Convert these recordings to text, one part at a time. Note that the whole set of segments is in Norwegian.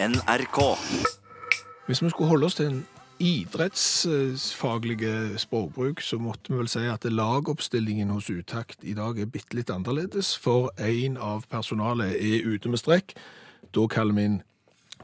NRK. Hvis vi skulle holde oss til en idrettsfaglige språkbruk, så måtte vi vel si at lagoppstillingen hos Utakt i dag er bitte litt annerledes, for en av personalet er ute med strekk. Da kaller vi inn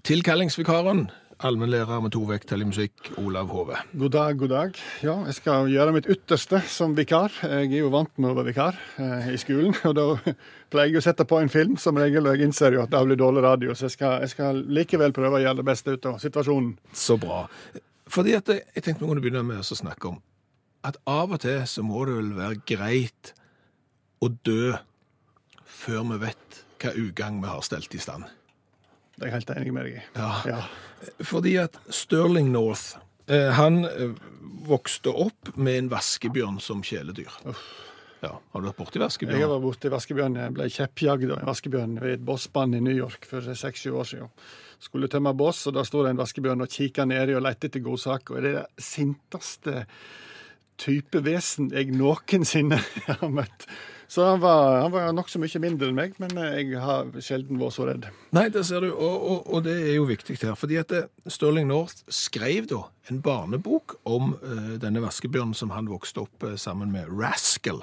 tilkallingsvikaren, allmennlærer med to vekttall i musikk, Olav Hove. God dag, god dag. Ja, jeg skal gjøre mitt ytterste som vikar. Jeg er jo vant med å være vikar eh, i skolen, og da pleier jeg å sette på en film som regel, og jeg innser jo at det blir dårlig radio, så jeg skal, jeg skal likevel prøve å gjøre det beste ut av situasjonen. Så bra. Fordi at jeg, jeg tenkte vi kunne begynne med å snakke om at av og til så må det vel være greit å dø før vi vet hva ugagn vi har stelt i stand. Det er jeg helt enig med deg i. Ja. Ja. Fordi at Sterling North eh, han eh, vokste opp med en vaskebjørn som kjæledyr. Ja, Har du vært borti Jeg har vaskebjørn? vært borti vaskebjørn. Jeg ble kjeppjagd av en vaskebjørn ved et bossband i New York for seks-sju år siden. Skulle tømme boss, og da sto det en vaskebjørn og kikka nedi og lette etter godsaker. Det er det sinteste type vesen jeg noensinne har møtt. Så han var, han var nokså mye mindre enn meg, men jeg har sjelden vært så redd. Nei, det ser du, og, og, og det er jo viktig her. Fordi at Stirling North skrev da en barnebok om uh, denne vaskebjørnen som han vokste opp uh, sammen med Rascal.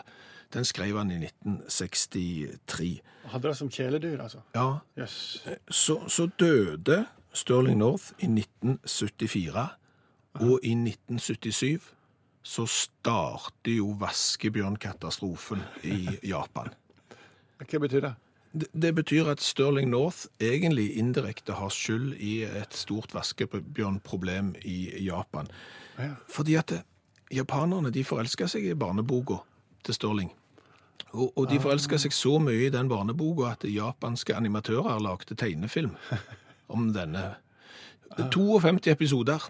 Den skrev han i 1963. Hadde det som kjæledyr, altså. Ja, Yes. så, så døde Stirling North i 1974, og i 1977 så starter jo vaskebjørnkatastrofen i Japan. Hva betyr det? Det, det betyr at Sterling North egentlig indirekte har skyld i et stort vaskebjørnproblem i Japan. Ja. Fordi at japanerne de forelska seg i barneboka til Sterling. Og, og de forelska seg så mye i den barneboka at japanske animatører lagde tegnefilm om denne. 52 episoder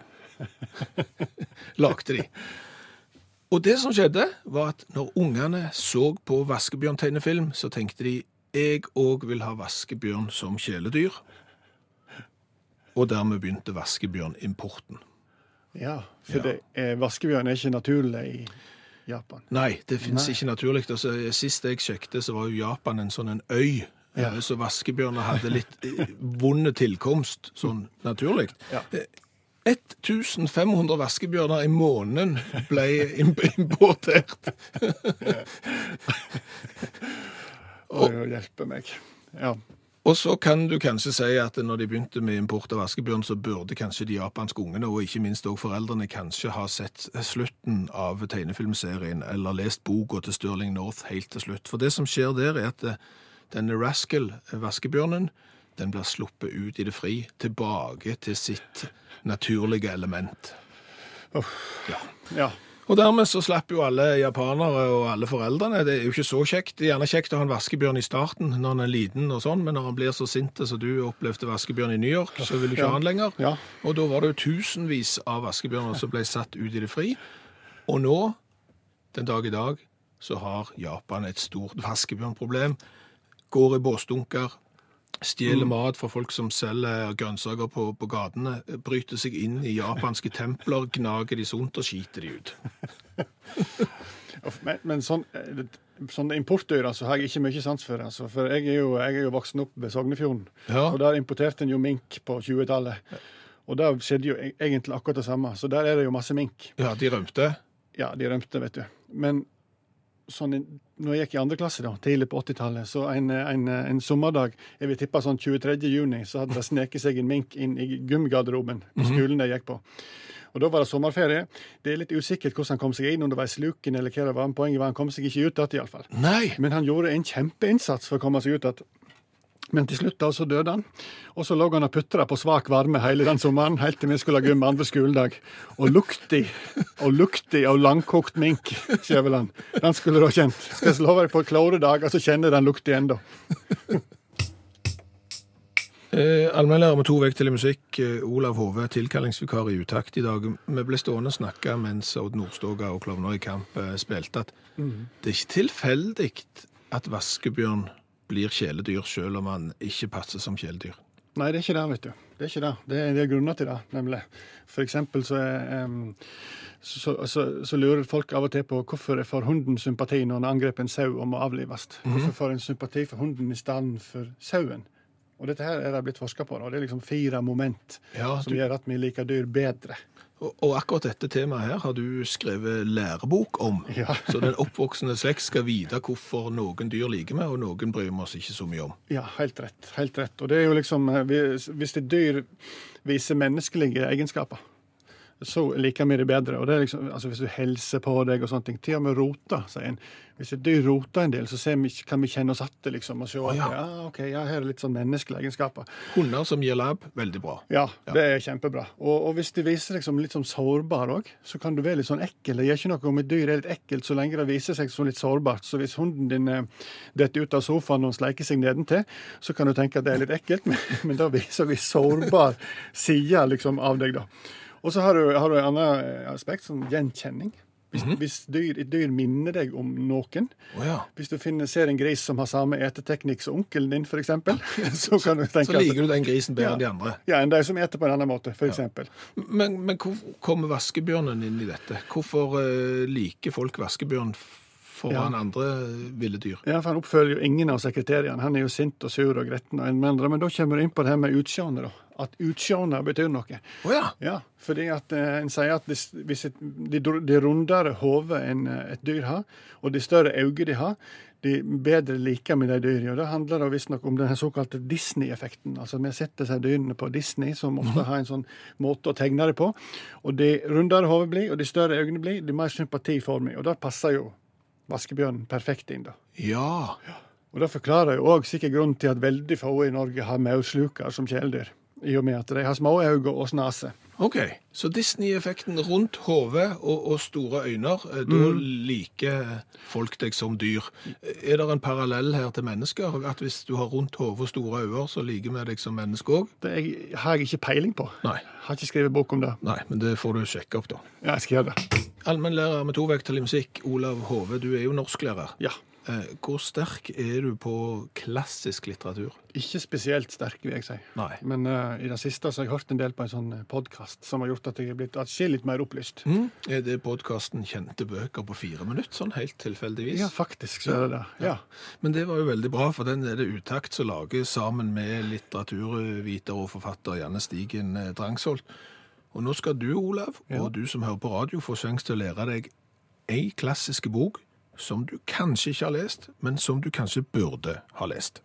lagde de. Og det som skjedde, var at når ungene så på vaskebjørn-tegnefilm, så tenkte de jeg òg vil ha vaskebjørn som kjæledyr. Og dermed begynte vaskebjørnimporten. Ja, for Ja. Det, eh, vaskebjørn er ikke naturlig i Japan. Nei, det fins ikke naturlig. Altså, sist jeg sjekket, så var jo Japan en sånn en øy. Ja. eh, Så vaskebjørner hadde litt eh, vond tilkomst, sånn naturlig. Ja. Eh, 1500 vaskebjørner i måneden ble importert. og, Å, hjelpe meg. Ja. Og så kan du kanskje si at når de begynte med import av vaskebjørn, så burde kanskje de japanske ungene, og ikke minst òg foreldrene, kanskje ha sett slutten av tegnefilmserien, eller lest boka til Stirling North helt til slutt. For det som skjer der, er at eh, denne Rascal, vaskebjørnen, den blir sluppet ut i det fri, tilbake til sitt naturlige element. ja. Og dermed så slapp jo alle japanere og alle foreldrene. Det er jo ikke så kjekt. Det er gjerne kjekt å ha en vaskebjørn i starten når han er liten og sånn, men når han blir så sinte som du opplevde vaskebjørn i New York, så vil du ikke Ja. ha han lenger. Ja. Og da var det jo tusenvis av vaskebjørner som ble satt ut i det fri. Og nå, den dag i dag, så har Japan et stort vaskebjørnproblem. Går i båsdunker, stjeler mat fra folk som selger grønnsaker på, på gatene, bryter seg inn i japanske templer, gnager de sunt og skiter de ut. Men, men sånn, eh, sånne importdyr altså, har jeg ikke mye sans for. Altså, for jeg er, jo, jeg er jo voksen opp ved Sognefjorden, Ja. og der importerte en jo mink på 20-tallet. Og der skjedde jo e- egentlig akkurat det samme. Så der er det jo masse mink. Ja, de rømte. Ja, de rømte, vet du. Men sånn, når jeg gikk i andre klasse, da, tidlig på 80-tallet, så en, en, en sommerdag, jeg vil tippe sånn 23. juni, så hadde det sneket seg en mink inn i gymgarderoben på skolen jeg gikk på. Og Da var det sommerferie. Det er litt usikkert hvordan han kom seg inn, om det var i sluken eller hva det var. Poenget var han kom seg ikke ut igjen, iallfall. Men han gjorde en kjempeinnsats for å komme seg ut igjen. Men til slutt da, så døde han. Og så lå han og putra på svak varme hele den sommeren, helt til vi skulle ha gym andre skoledag. Og lukti og lukti av langkokt mink, Skjæveland. Den skulle du ha kjent. Skal jeg love deg, på klare dager så kjenner den lukti ennå. Eh, Allmennlærer med to i musikk, eh, Olav Hove, tilkallingsvikar i Utakt i dag. Vi ble stående og snakke mens Odd Nordstoga og Klovner i kamp eh, spilte, at det er ikke tilfeldig at vaskebjørn blir kjæledyr, selv om han ikke passer som kjæledyr. Nei, det er ikke det, vet du. Det er ikke det. Det er det er grunner til det, nemlig. For eksempel så, er, så, så, så lurer folk av og til på hvorfor får hunden sympati når han angriper en sau og må avlives. Hvorfor får en sympati for hunden i stedet for sauen? Og dette her er det blitt forska på. og Det er liksom fire moment Ja, som gjør at vi liker dyr bedre. Og, akkurat dette temaet her har du skrevet lærebok om. Ja. Så den oppvoksende slekt skal vite hvorfor noen dyr liker vi, og noen bryr vi oss ikke så mye om. Ja, helt rett. Helt rett. Og det er jo liksom eh, hvis et dyr viser menneskelige egenskaper, så liker vi det bedre. Og det er liksom, altså Hvis du hilser på deg og sånne ting. Til og med roter, sier en. Hvis et dyr roter en del, så vi, kan vi kjenne oss igjen liksom, og se at ja. ja, ok, ja, her er litt sånn menneskelige egenskaper. Hunder som gir lab, veldig bra. Ja, det er kjempebra. Og, og hvis de viser deg som litt sånn sårbar òg, så kan du være litt sånn ekkel. Det gjør ikke noe om et dyr er litt ekkelt, så lenge det viser seg som litt sårbart. Så hvis hunden din eh, detter ut av sofaen og sleiker seg nedentil, så kan du tenke at det er litt ekkelt, men, men da viser vi sårbar side liksom, av deg, da. Og så har du, har du et annet eh, aspekt, som gjenkjenning. Hvis, hvis dyr, et dyr minner deg om noen, oh, ja. hvis du finner, ser en gris som har samme eteteknikk som onkelen din, f.eks., så kan du tenke Så liker du den grisen bedre Ja. enn de andre. ja, enn de som eter på en annen måte, f.eks. eksempel. Men, men hvor kommer vaskebjørnen inn i dette? Hvorfor uh, liker folk vaskebjørn foran andre ville dyr? Ja, for Han oppfølger jo ingen av sekretærene. Han er jo sint og sur og gretten. og en med andre, Men da kommer du inn på det her med utseendet. At utsjående betyr noe. Oh, ja. Ja, fordi at eh, en sier at hvis, hvis et, de, de rundere hodet enn eh, et dyr har, og de større øyne de har, de bedre liker med de dyrene. Og Det handler visstnok om den såkalte Disney-effekten. Altså Vi setter seg dyrene på Disney, som ofte har en sånn måte å tegne det på. Og de rundere hodet blir, og de større øynene blir, de mer sympati får vi. Og der passer jo vaskebjørnen perfekt inn. da. Ja. Og Det forklarer jo òg sikkert grunnen til at veldig få i Norge har maurslukere som kjæledyr. I og med at de har små øyne og snase. OK. Så Disney-effekten rundt hodet og, og store øyne, da da liker folk deg som dyr. Er det en parallell her til mennesker? At hvis du har rundt hode og store øyne, så liker vi deg som menneske òg? Det er- har jeg ikke peiling på. Nei. Har ikke skrevet bok om det. Nei, men det får du sjekke opp, da. Ja, jeg skal gjøre det. Allmennlærer med to i musikk, Olav Hove, du er jo norsklærer. Ja. Eh, Hvor sterk er du på klassisk litteratur? Ikke spesielt sterk, vil jeg si. Nei. Men uh, i det siste så har jeg hørt en del på en sånn podkast som har gjort at jeg er blitt atskillig mer opplyst. Mm. Er det podkasten 'Kjente bøker på fire minutter', sånn helt tilfeldigvis? Ja, faktisk så er det det. Ja. Men det var jo veldig bra, for den er det Utakt som lager sammen med litteraturviter og forfatter Janne Stigen eh, Drangsholt. Og nå skal du, Olav, og du som hører på radio, få sjanse til å lære deg ei klassisk bok som du kanskje ikke har lest, men som du kanskje burde ha lest.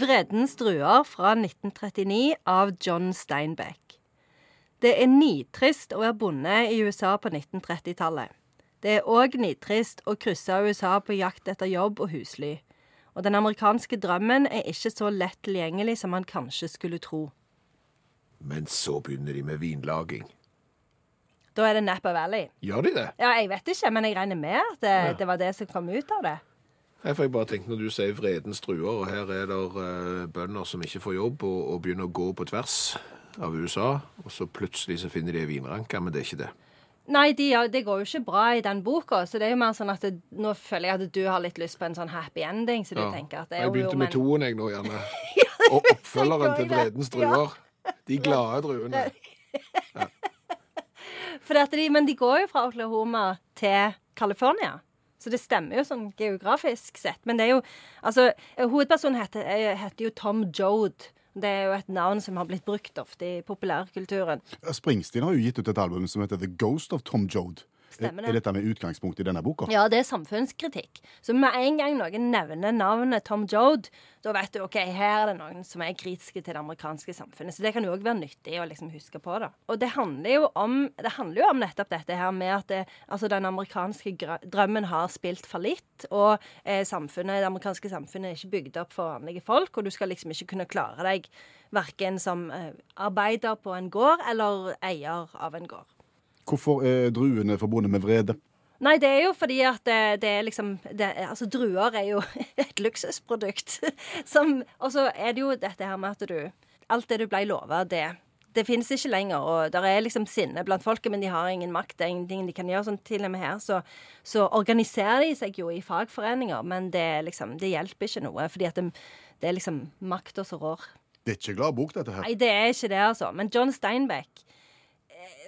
Vredens druer fra 1939 av John Steinbeck. Det er nitrist å være bonde i USA på 1930-tallet. Det er òg nitrist å krysse USA på jakt etter jobb og husly. Og den amerikanske drømmen er ikke så lett tilgjengelig som man kanskje skulle tro. Men så begynner de med vinlaging. Da er det Napa Valley. Gjør de det? Ja, jeg vet ikke, men jeg regner med at det, det var det som kom ut av det. Jeg får bare tenke når du sier vredens druer, og her er det eh, bønder som ikke får jobb og, og begynner å gå på tvers av USA, og så plutselig så finner de ei vinranke, men det er ikke det. Nei, de, ja, det går jo ikke bra i den boka, så det er jo mer sånn at det, nå føler jeg at du har litt lyst på en sånn happy ending, så du Ja. tenker at det er jo Jeg begynte jo, med toen, jeg nå, gjerne. Og oppfølgeren til. Vredens druer. De glade druene. At de, men de går jo fra Oklahoma til California. Så det stemmer jo sånn geografisk sett. Men det er jo Altså, hovedpersonen heter, er- heter jo Tom Jode. Det er jo et navn som har blitt brukt ofte i populærkulturen. Springsteen har jo gitt ut et album som heter The Ghost of Tom Jode. Stemmer det. Er dette med utgangspunkt i denne boka? Ja, det er samfunnskritikk. Så med en gang noen nevner navnet Tom Jode, da vet du ok, her er det noen som er kritiske til det amerikanske samfunnet. Så det kan jo òg være nyttig å liksom huske på. da. Og det handler jo om, det handler jo om nettopp dette her med at det, altså den amerikanske drømmen har spilt fallitt, og eh, samfunnet, det amerikanske samfunnet er ikke bygd opp for vanlige folk, og du skal liksom ikke kunne klare deg verken som eh, arbeider på en gård eller eier av en gård. Hvorfor er druene forbundet med vrede? Nei, det er jo fordi at det, det er liksom det, Altså, druer er jo et luksusprodukt. Og så er det jo dette her med at du Alt det du ble lova, det det finnes ikke lenger, og det er liksom sinne blant folket, men de har ingen makt. Det er ingenting de kan gjøre. Sånn, til og med her så, så organiserer de seg jo i fagforeninger, men det, liksom, det hjelper ikke noe, fordi at det, det er liksom makta som rår. Det er ikke glad bok, dette her. Nei, det er ikke det, altså. Men John Steinbeck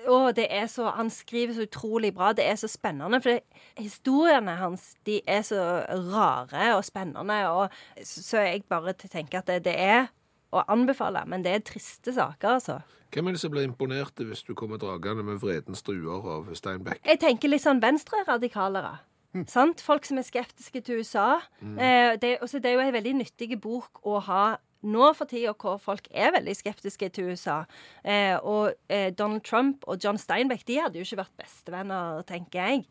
å, det er så, Han skriver så utrolig bra. Det er så spennende. For det, historiene hans de er så rare og spennende. Og, så, jeg bare tenker at det, det er å anbefale. Men det er triste saker, altså. Hvem er det som blir imponert hvis du kommer dragende med vredens druer av Steinbeck? Jeg tenker litt sånn venstreradikalere. Sant? Folk som er skeptiske til USA. Eh, det, også, det er jo en veldig nyttig bok å ha nå for tida hvor folk er veldig skeptiske til USA. Eh, og eh, Donald Trump og John Steinbeck de hadde jo ikke vært bestevenner, tenker jeg.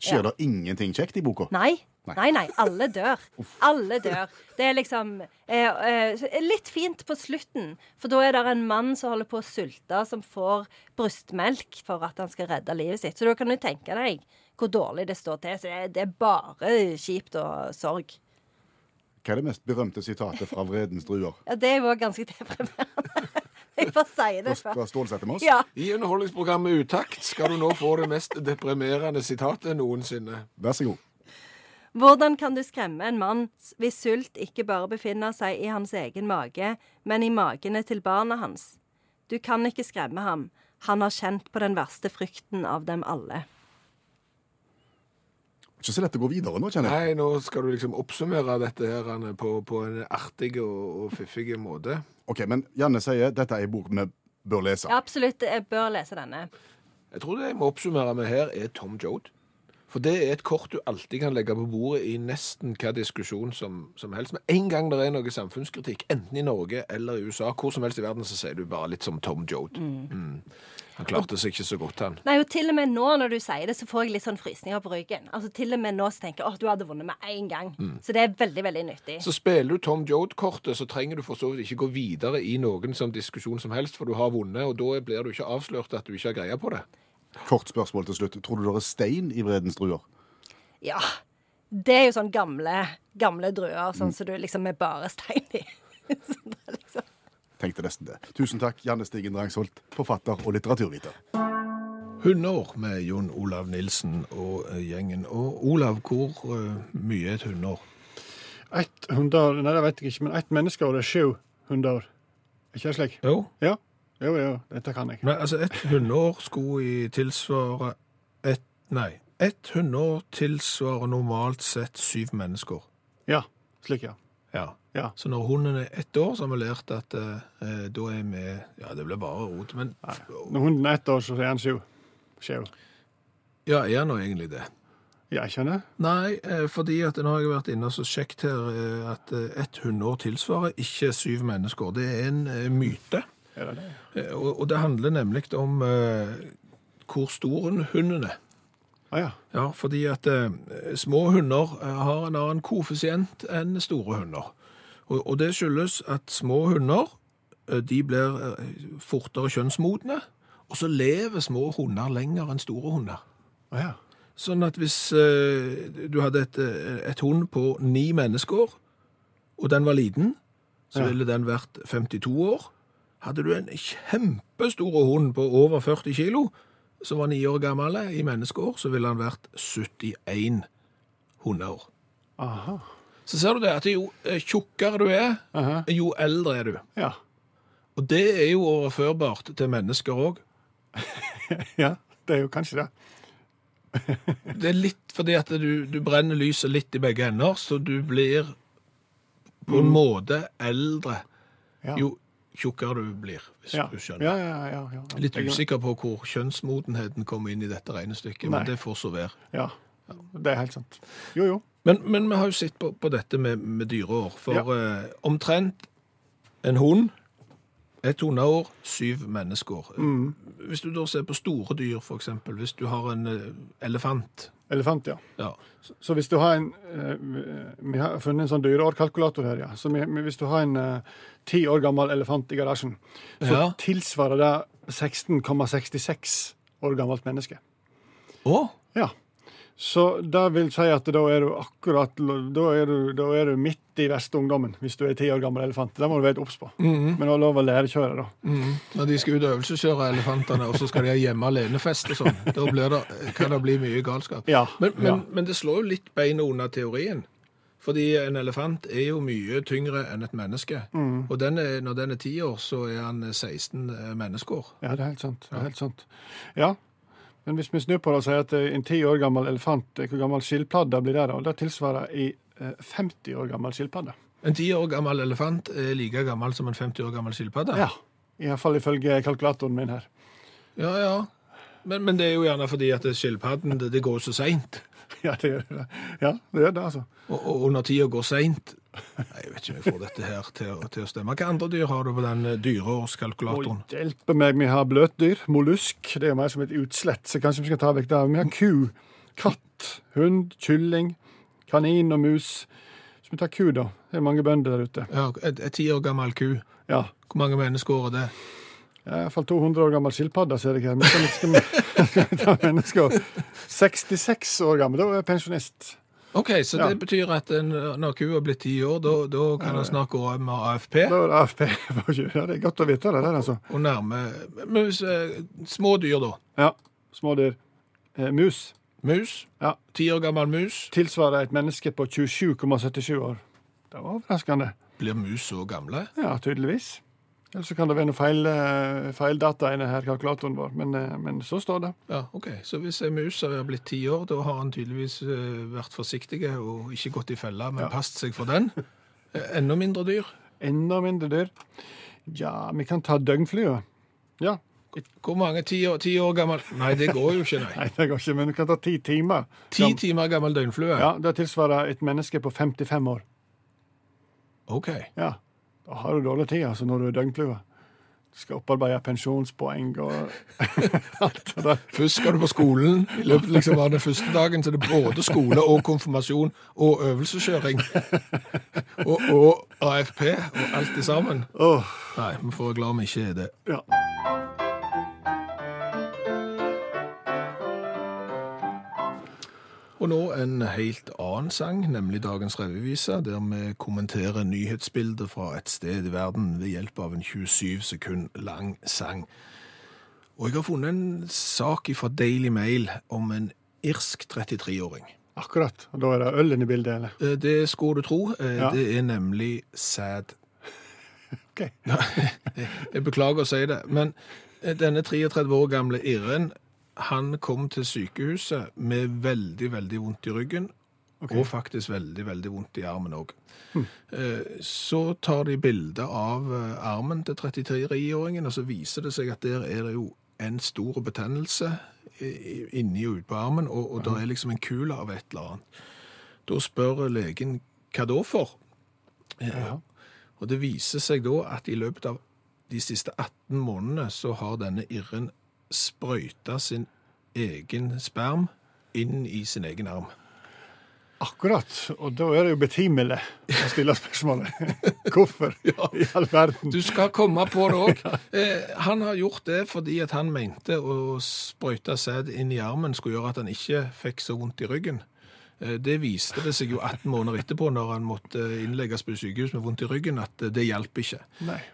Skjer det ingenting kjekt i boka? Nei. Nei. Nei, nei. Alle dør. Alle dør. Det er liksom eh, eh, Litt fint på slutten, for da er det en mann som holder på å sulte, som får brystmelk for at han skal redde livet sitt. Så da kan du tenke deg hvor dårlig det står til. Så det, det er bare kjipt og sorg. Hva er det mest berømte sitatet fra Vredens druer? Ja, det er jo ganske deprimerende. Jeg bare sier det Fra først. Stålsett til Moss? Ja. I underholdningsprogrammet Utakt skal du nå få det mest deprimerende sitatet noensinne. Vær så god. Hvordan kan du skremme en mann hvis sult ikke bare befinner seg i hans egen mage, men i magene til barna hans? Du kan ikke skremme ham. Han har kjent på den verste frykten av dem alle. Ikke så lett å gå videre nå, kjenner jeg. Nei, nå skal du liksom oppsummere dette her Anne, på, på en artig og, og fiffig måte. Ok, Men Janne sier dette er en bok vi bør lese. Ja, absolutt. Jeg bør lese denne. Jeg tror det jeg må oppsummere med her, er Tom Joad. For det er et kort du alltid kan legge på bordet i nesten hva diskusjon som, som helst. Men en gang det er noe samfunnskritikk, enten i Norge eller i USA, hvor som helst i verden, så sier du bare litt som Tom Joad. Mm. Han klarte seg ikke så godt, han. Nei, og til og med nå når du sier det, så får jeg litt sånn frysninger på ryggen. Altså Til og med nå så tenker jeg åh, du hadde vunnet med én gang. Så det er veldig, veldig nyttig. Så spiller du Tom Joad-kortet, så trenger du for så vidt ikke gå videre i noen som diskusjon som helst, for du har vunnet, og da blir du ikke avslørt at du ikke har greie på det. Kort spørsmål til slutt. Tror du det er stein i Vredens druer? Ja. Det er jo sånn gamle, gamle druer, sånn som du liksom er bare stein i. sånn det er liksom Tenkte nesten det. Tusen takk, Janne Stigen Drangsholt, forfatter og litteraturviter. Hundeår med Jon Olav Nilsen og eh, gjengen. Og Olav, hvor eh, mye er et hundeår? Ett hundeår Nei, det vet jeg ikke, men ett menneskeår er sju hundeår. Er ikke det slik? Jo, Ja. Jo, jo, dette kan jeg. men altså et hundeår skulle i tilsvare et Nei. Et hundeår tilsvarer normalt sett syv mennesker. Ja, slik, ja. Ja. Ja. Så når hunden er ett år, så har vi lært at eh, eh, da er vi Ja, det blir bare rot, men nei. Når hunden er ett år, så er han sju. Sju. Ja, er han nå egentlig det? Ja, jeg skjønner. Nei, eh, fordi at nå har jeg vært inne og så sjekket her eh, at ett hundeår tilsvarer ikke syv mennesker. Det er en myte. Det det? Eh, Og, og det handler nemlig om eh, hvor stor en hunden er. Ah, ja. Ja, fordi at eh, små hunder eh, har en annen koeffisient enn store hunder. Og, og det skyldes at små hunder eh, de blir fortere kjønnsmodne, og så lever små hunder lenger enn store hunder. Ah, ja. Sånn at hvis eh, du hadde et, et hund på ni mennesker, og den var liten, så Ja. ville den vært 52 år. Hadde du en kjempestor hund på over 40 kilo, som var ni år gammel i menneskeår, så ville han vært 71 hundeår. Aha. Så ser du det, at jo eh, tjukkere du er, Aha. jo eldre er du. Ja. Og det er jo overførbart til mennesker òg. ja. Det er jo kanskje det. Det er litt fordi at du, du brenner lyset litt i begge ender, så du blir på en måte eldre Ja. jo tjukkere du blir, hvis ja. du skjønner. Ja, ja, ja, ja. Litt usikker på hvor kjønnsmodenheten kommer inn i dette regnestykket, Nei. men det får så være. Ja. Det er helt sant. Jo, jo. Men, men vi har jo sett på, på dette med, med dyreår, for eh, omtrent en hund, et hundeår, syv mennesker. Mm. Hvis du da ser på store dyr, eksempel, hvis du har en eh, elefant, Elefant, ja. ja, Så, så hvis du har en eh, Vi har funnet en sånn dyreårkalkulator her, ja. Så hvis du har en eh, ti år gammel elefant i garasjen, så Ja. tilsvarer det 16,66 år gammelt menneske. å, Ja. Så det vil si at da er du akkurat Da er du, da er du midt i verste ungdommen, hvis du er ti år gammel elefant. Det må du være obs på. Men du har lov å lærekjøre, da. Mm. Når de skal ut og øvelseskjøre elefantene, og så skal de ha hjemme alenefest og sånn, da blir det, kan det bli mye galskap. Ja, Men, men, ja. men det slår jo litt beina under teorien. Fordi en elefant er jo mye tyngre enn et menneske. Og den er, når den er 10 år, så er han 16 menneskeår. Ja, det er helt sant. Det er helt sant. Ja, men hvis vi snur på det og sier at eh, en ti år gammel elefant, eh, hvor gammel skilpadde blir det da? Det tilsvarer i eh, 50 år gammel skilpadde. En 10 år gammel elefant er like gammel som en 50 år gammel skilpadde. Ja. Iallfall ifølge kalkulatoren min her. ja. ja. Men, men det er jo gjerne fordi at skilpadden det, det går så seint. Ja, det gjør det. Ja, det gjør det, altså. Og, og når tida går seint Jeg vet ikke om jeg får dette her til, å- til å stemme. Hva andre dyr har du på den eh, dyreårskalkulatoren? Og hjelpe meg, vi har bløtdyr, mollusk, det er mer som et utslett, så kanskje vi skal ta vekk det. Vi har ku, katt, hund, kylling, kanin og mus. Så vi tar ku, da. Det er mange bønder der ute. Ja, et ti år gammel ku. Ja. Hvor mange menneskeår er det? Jeg er iallfall 200 år gammel skilpadde, ser jeg her. Men skal vi ta mennesker 66 år gammel, da er jeg pensjonist. OK, så Ja. det betyr at når kua blitt ti år, da, da kan han snart gå med AFP? Da er det AFP. Ja, det er godt å vite det der, altså. Og nærme mus, eh, Små dyr, da. Ja, smådyr. Eh, mus Mus. Ja. Ti år gammel mus. tilsvarer et menneske på 27,77 år. Det var overraskende. Blir mus så gamle? Ja, tydeligvis. Eller så kan det være noe feil, eh, feil data i denne kalkulatoren vår, men, eh, men så står det. Ja, OK. Så hvis en mus har blitt ti år, da har han tydeligvis eh, vært forsiktig og ikke gått i fella, men Ja. passet seg for den. Enda mindre dyr. Enda mindre dyr. Ja, vi kan ta døgnflyet. Ja. Hvor mange? Ti år, ti år gammel Nei, det går jo ikke, nei. Nei, det går ikke, men vi kan ta ti timer. Ti Gam- timer gammel døgnflue? Ja, Det tilsvarer et menneske på 55 år. OK. Ja, Da har du dårlig tid altså, når du er døgnflue. Du skal opparbeide pensjonspoeng og alt det der. Først skal du på skolen. I løpet liksom av den første dagen så er det både skole og konfirmasjon og øvelseskjøring. Og, og AFP og alt det sammen. Oh. Nei, vi får være glad vi ikke er det. ja. Og nå en helt annen sang, nemlig Dagens revyvise, der vi kommenterer nyhetsbildet fra et sted i verden ved hjelp av en 27 sekund lang sang. Og jeg har funnet en sak fra Daily Mail om en irsk 33-åring. Akkurat. Og da er det øl inne i bildet, eller? Eh, Det skulle du tro. Eh, Ja. Det er nemlig sad. OK. Jeg beklager å si det, men eh, denne 33 år gamle irren, han kom til sykehuset med veldig, veldig vondt i ryggen, og faktisk veldig, veldig vondt i armen òg. Så tar de bilde av eh, armen til 33-åringen, og så viser det seg at der er det jo en stor betennelse inni og ut på armen, og, og det er liksom en kule av et eller annet. Da spør legen hva da for? Ja. Og det viser seg da at i løpet av de siste 18 månedene så har denne irren sprøyta sin egen sperm inn i sin egen arm. Akkurat. Og da er det jo betimelig å stille spørsmålet. Hvorfor i all verden? Du skal komme på det òg. Eh, han har gjort det fordi at han mente å sprøyte sæd inn i armen skulle gjøre at han ikke fikk så vondt i ryggen. Eh, Det viste det seg jo 18 måneder etterpå, når han måtte innlegges på sykehus med vondt i ryggen, at eh, det hjalp ikke.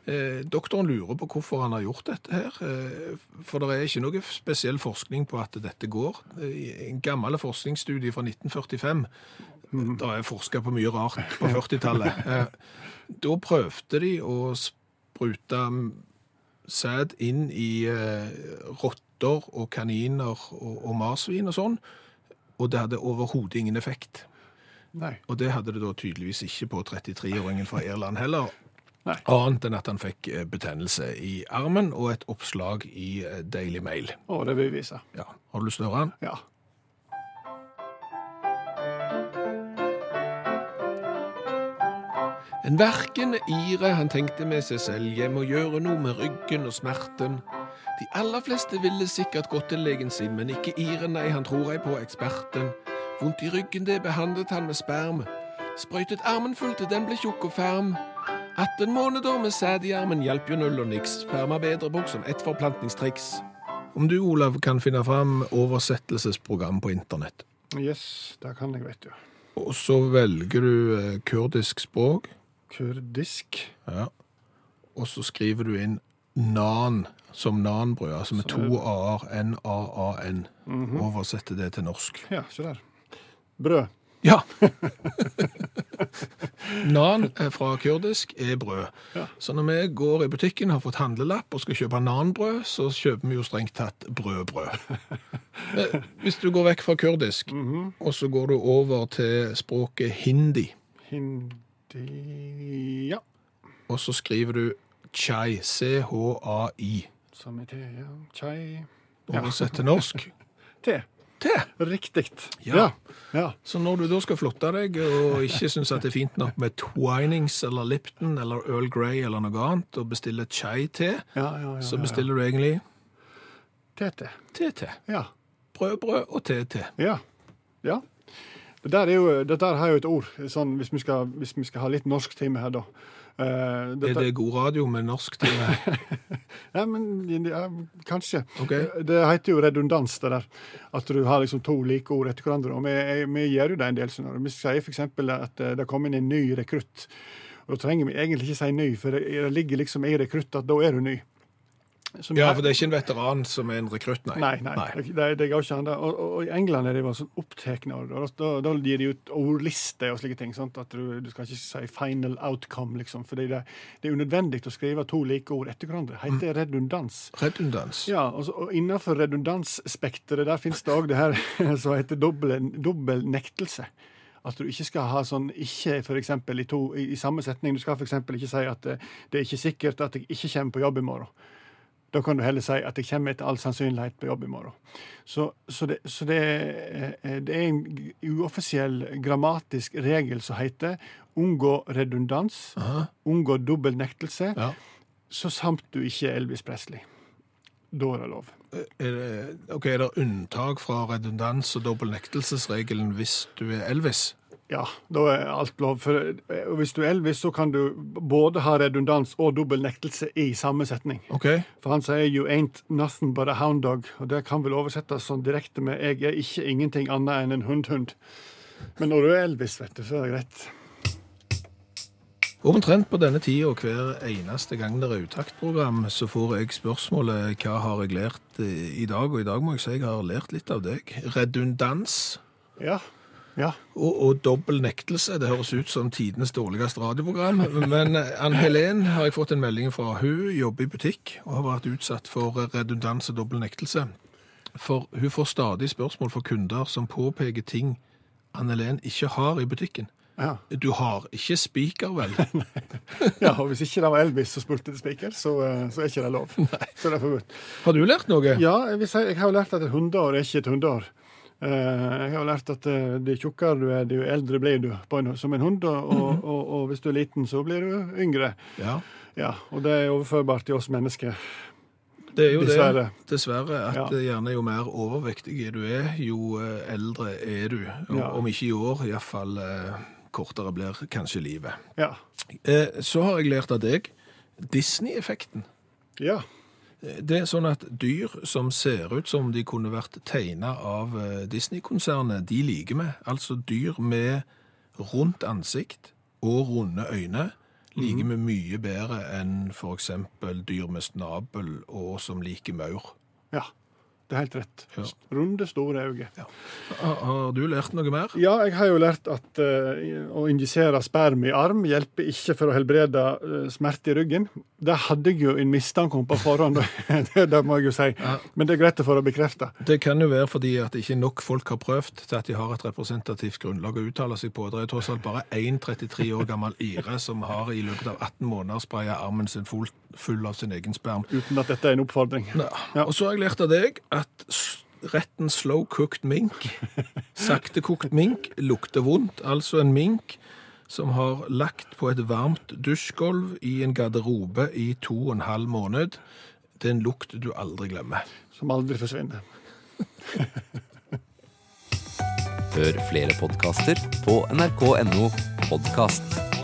Eh, doktoren lurer på hvorfor han har gjort dette her, eh, for det er ikke noe spesiell forskning på at dette går. I En gammel forskningsstudie fra 1945, da er forska på mye rart på 40-tallet. Eh, Da prøvde de å sprute mm, sæd inn i rotter og kaniner og, og marsvin og sånn, og det hadde overhodet ingen effekt. Nei. Og det hadde det da tydeligvis ikke på 33-åringen fra Irland heller. Nei. Annet enn at han fikk eh, betennelse i armen og et oppslag i eh, Daily Mail. Å, det vil vise. Ja, Har du lyst til å høre den? Ja. En verkende ire, han tenkte med seg selv, jeg må gjøre noe med ryggen og smerten. De aller fleste ville sikkert gått til legen sin, men ikke iren, nei, han tror ei på eksperten. Vondt i ryggen, det behandlet han med sperm. Sprøytet armen full til den ble tjukk og ferm. 18 måneder med sæd i armen hjalp jo null og niks. Sperma bedre brukt som ett forplantningstriks. Om du, Olav, kan finne fram oversettelsesprogram på internett, Yes, det kan jeg, vet du. og så velger du eh, kurdisk språk, Kurdisk. Ja. Og så skriver du inn nan som nanbrød, altså med Så to a-er, n-a-a-n. Oversetter det til norsk. Ja, se der. Brød. Ja. Nan er fra kurdisk er brød. Så når vi går i butikken, har fått handlelapp og skal kjøpe nanbrød, så kjøper vi jo strengt tatt brødbrød. Eh, Hvis du går vekk fra kurdisk, og så går du over til språket hindi, Hindi Ja. og så skriver du chai, C-H-A-I, Som i te, ja. Chai oversett til norsk. Te. Te. Riktig. Ja. Ja. Så når du da skal flotte deg, og ikke synes at det er fint nok med Twinings eller Lipton eller Earl Grey eller noe annet, og bestiller chai-te, Ja, ja, ja, så bestiller du egentlig ja. Te-te. te-te. Ja. Brødbrød og te-te. Ja. ja. Det der, er jo, det der har jo et ord, sånn, hvis, vi skal, hvis vi skal ha litt norsk time her, da. Eh, Er det god radio med norsk time? Ja, men ja, kanskje. Okay. Det heter jo redundans, det der. At du har liksom to like ord etter hverandre. Og vi, vi gjør jo det en del. skjønner. Vi sier f.eks. at eh, det kommer inn en ny rekrutt. Og da trenger vi egentlig ikke si ny, for det, det ligger liksom i rekrutt at da er du ny. Ja, for det er ikke en veteran som er en rekrutt, nei. Nei, nei, Det, det går ikke an. Og, og, og i England er de bare sånn opptatt av det. Da, da gir de ut ordlister og slike ting. Sant? At du, du skal ikke si 'final outcome', liksom. For det, det er unødvendig å skrive to like ord etter hverandre. Det heter redundans. Redundans. Ja, og, så, og innenfor redundansspekteret der finnes det òg det her som heter dobbel, dobbel nektelse. At du ikke skal ha sånn ikke for eksempel, i, to, i, i samme setning. Du skal f.eks. ikke si at det, det er ikke sikkert at jeg ikke kommer på jobb i morgen. Da kan du heller si at jeg kommer etter all sannsynlighet på jobb i morgen. Så, så, det, så det, er- det er en uoffisiell grammatisk regel som heter unngå redundans, Aha. unngå dobbel nektelse, Ja. så samt du ikke er Elvis Presley. Da er det lov. Er det, ok, er det unntak fra redundans- og dobbeltnektelsesregelen hvis du er Elvis? Ja, da er alt lov. For eh, hvis du er Elvis, så kan du både ha redundans og dobbel nektelse i samme setning. Okay. For han sier 'you ain't nothing but a hound dog', og det kan vel oversettes sånn direkte med 'jeg er ikke ingenting annet enn en hundhund'. Men når du er Elvis, vet du, så er det greit. Omtrent på denne tida hver eneste gang det er utaktprogram, så får jeg spørsmålet hva har jeg lært eh, i dag, og i dag må jeg si jeg har lært litt av deg. Redundans Ja. Ja. og, og dobbel nektelse, det høres ut som tidenes dårligste radioprogram, men eh, Ann Helen har jeg fått en melding fra. Hun jobber i butikk og har vært utsatt for redundans og dobbel nektelse. For hun får stadig spørsmål fra kunder som påpeker ting Ann Helen ikke har i butikken. ja. Du har ikke spiker, vel? ja og hvis ikke det var Elvis som spurte til spiker, så, eh, så er ikke det lov. Så det er forbudt. Har du lært noe? Ja, jeg, si, jeg har jo lært at et hundeår er ikke et hundeår. Eh, jeg har lært at uh, det tjukkere du er, jo eldre blir du en, som en hund. Og, og, og, og hvis du er liten, så blir du yngre. Ja. Ja, Og det er overførbart til oss mennesker. Det er jo Dessverre. det, dessverre, at Ja. gjerne jo mer overvektig du er, jo eh, eldre er du. Ja. Om ikke i år, iallfall eh, kortere blir kanskje livet. Ja. Eh, så har jeg lært av deg Disney-effekten. ja. Det er sånn at dyr som ser ut som de kunne vært tegna av eh, Disney-konsernet, de liker vi. Altså dyr med rundt ansikt og runde øyne liker vi mye bedre enn f.eks. dyr med snabel og som liker maur. Ja. Det er helt rett. Ja. Runde, store øyne. Har, har du lært noe mer? Ja, jeg har jo lært at uh, å injisere sperm i arm hjelper ikke for å helbrede uh, smerte i ryggen. Det hadde jeg jo en mistanke om på forhånd, det, det må jeg jo si. Ja. Men det er greit for å bekrefte. det. Det kan jo være fordi at ikke nok folk har prøvd til at de har et representativt grunnlag å uttale seg på. Det er tross alt bare én 33 år gammel ire som har i løpet av 18 måneder spraya armen sin full, full av sin egen sperm. Uten at dette er en oppfordring. Ja. Og så har jeg lært av deg at retten slow cooked mink, saktekokt mink, lukter vondt. Altså en mink som har lagt på et varmt dusjgolv i en garderobe i to og en halv måned. Det er en lukt du aldri glemmer. Som aldri forsvinner. Hør flere podkaster på nrk.no podkast.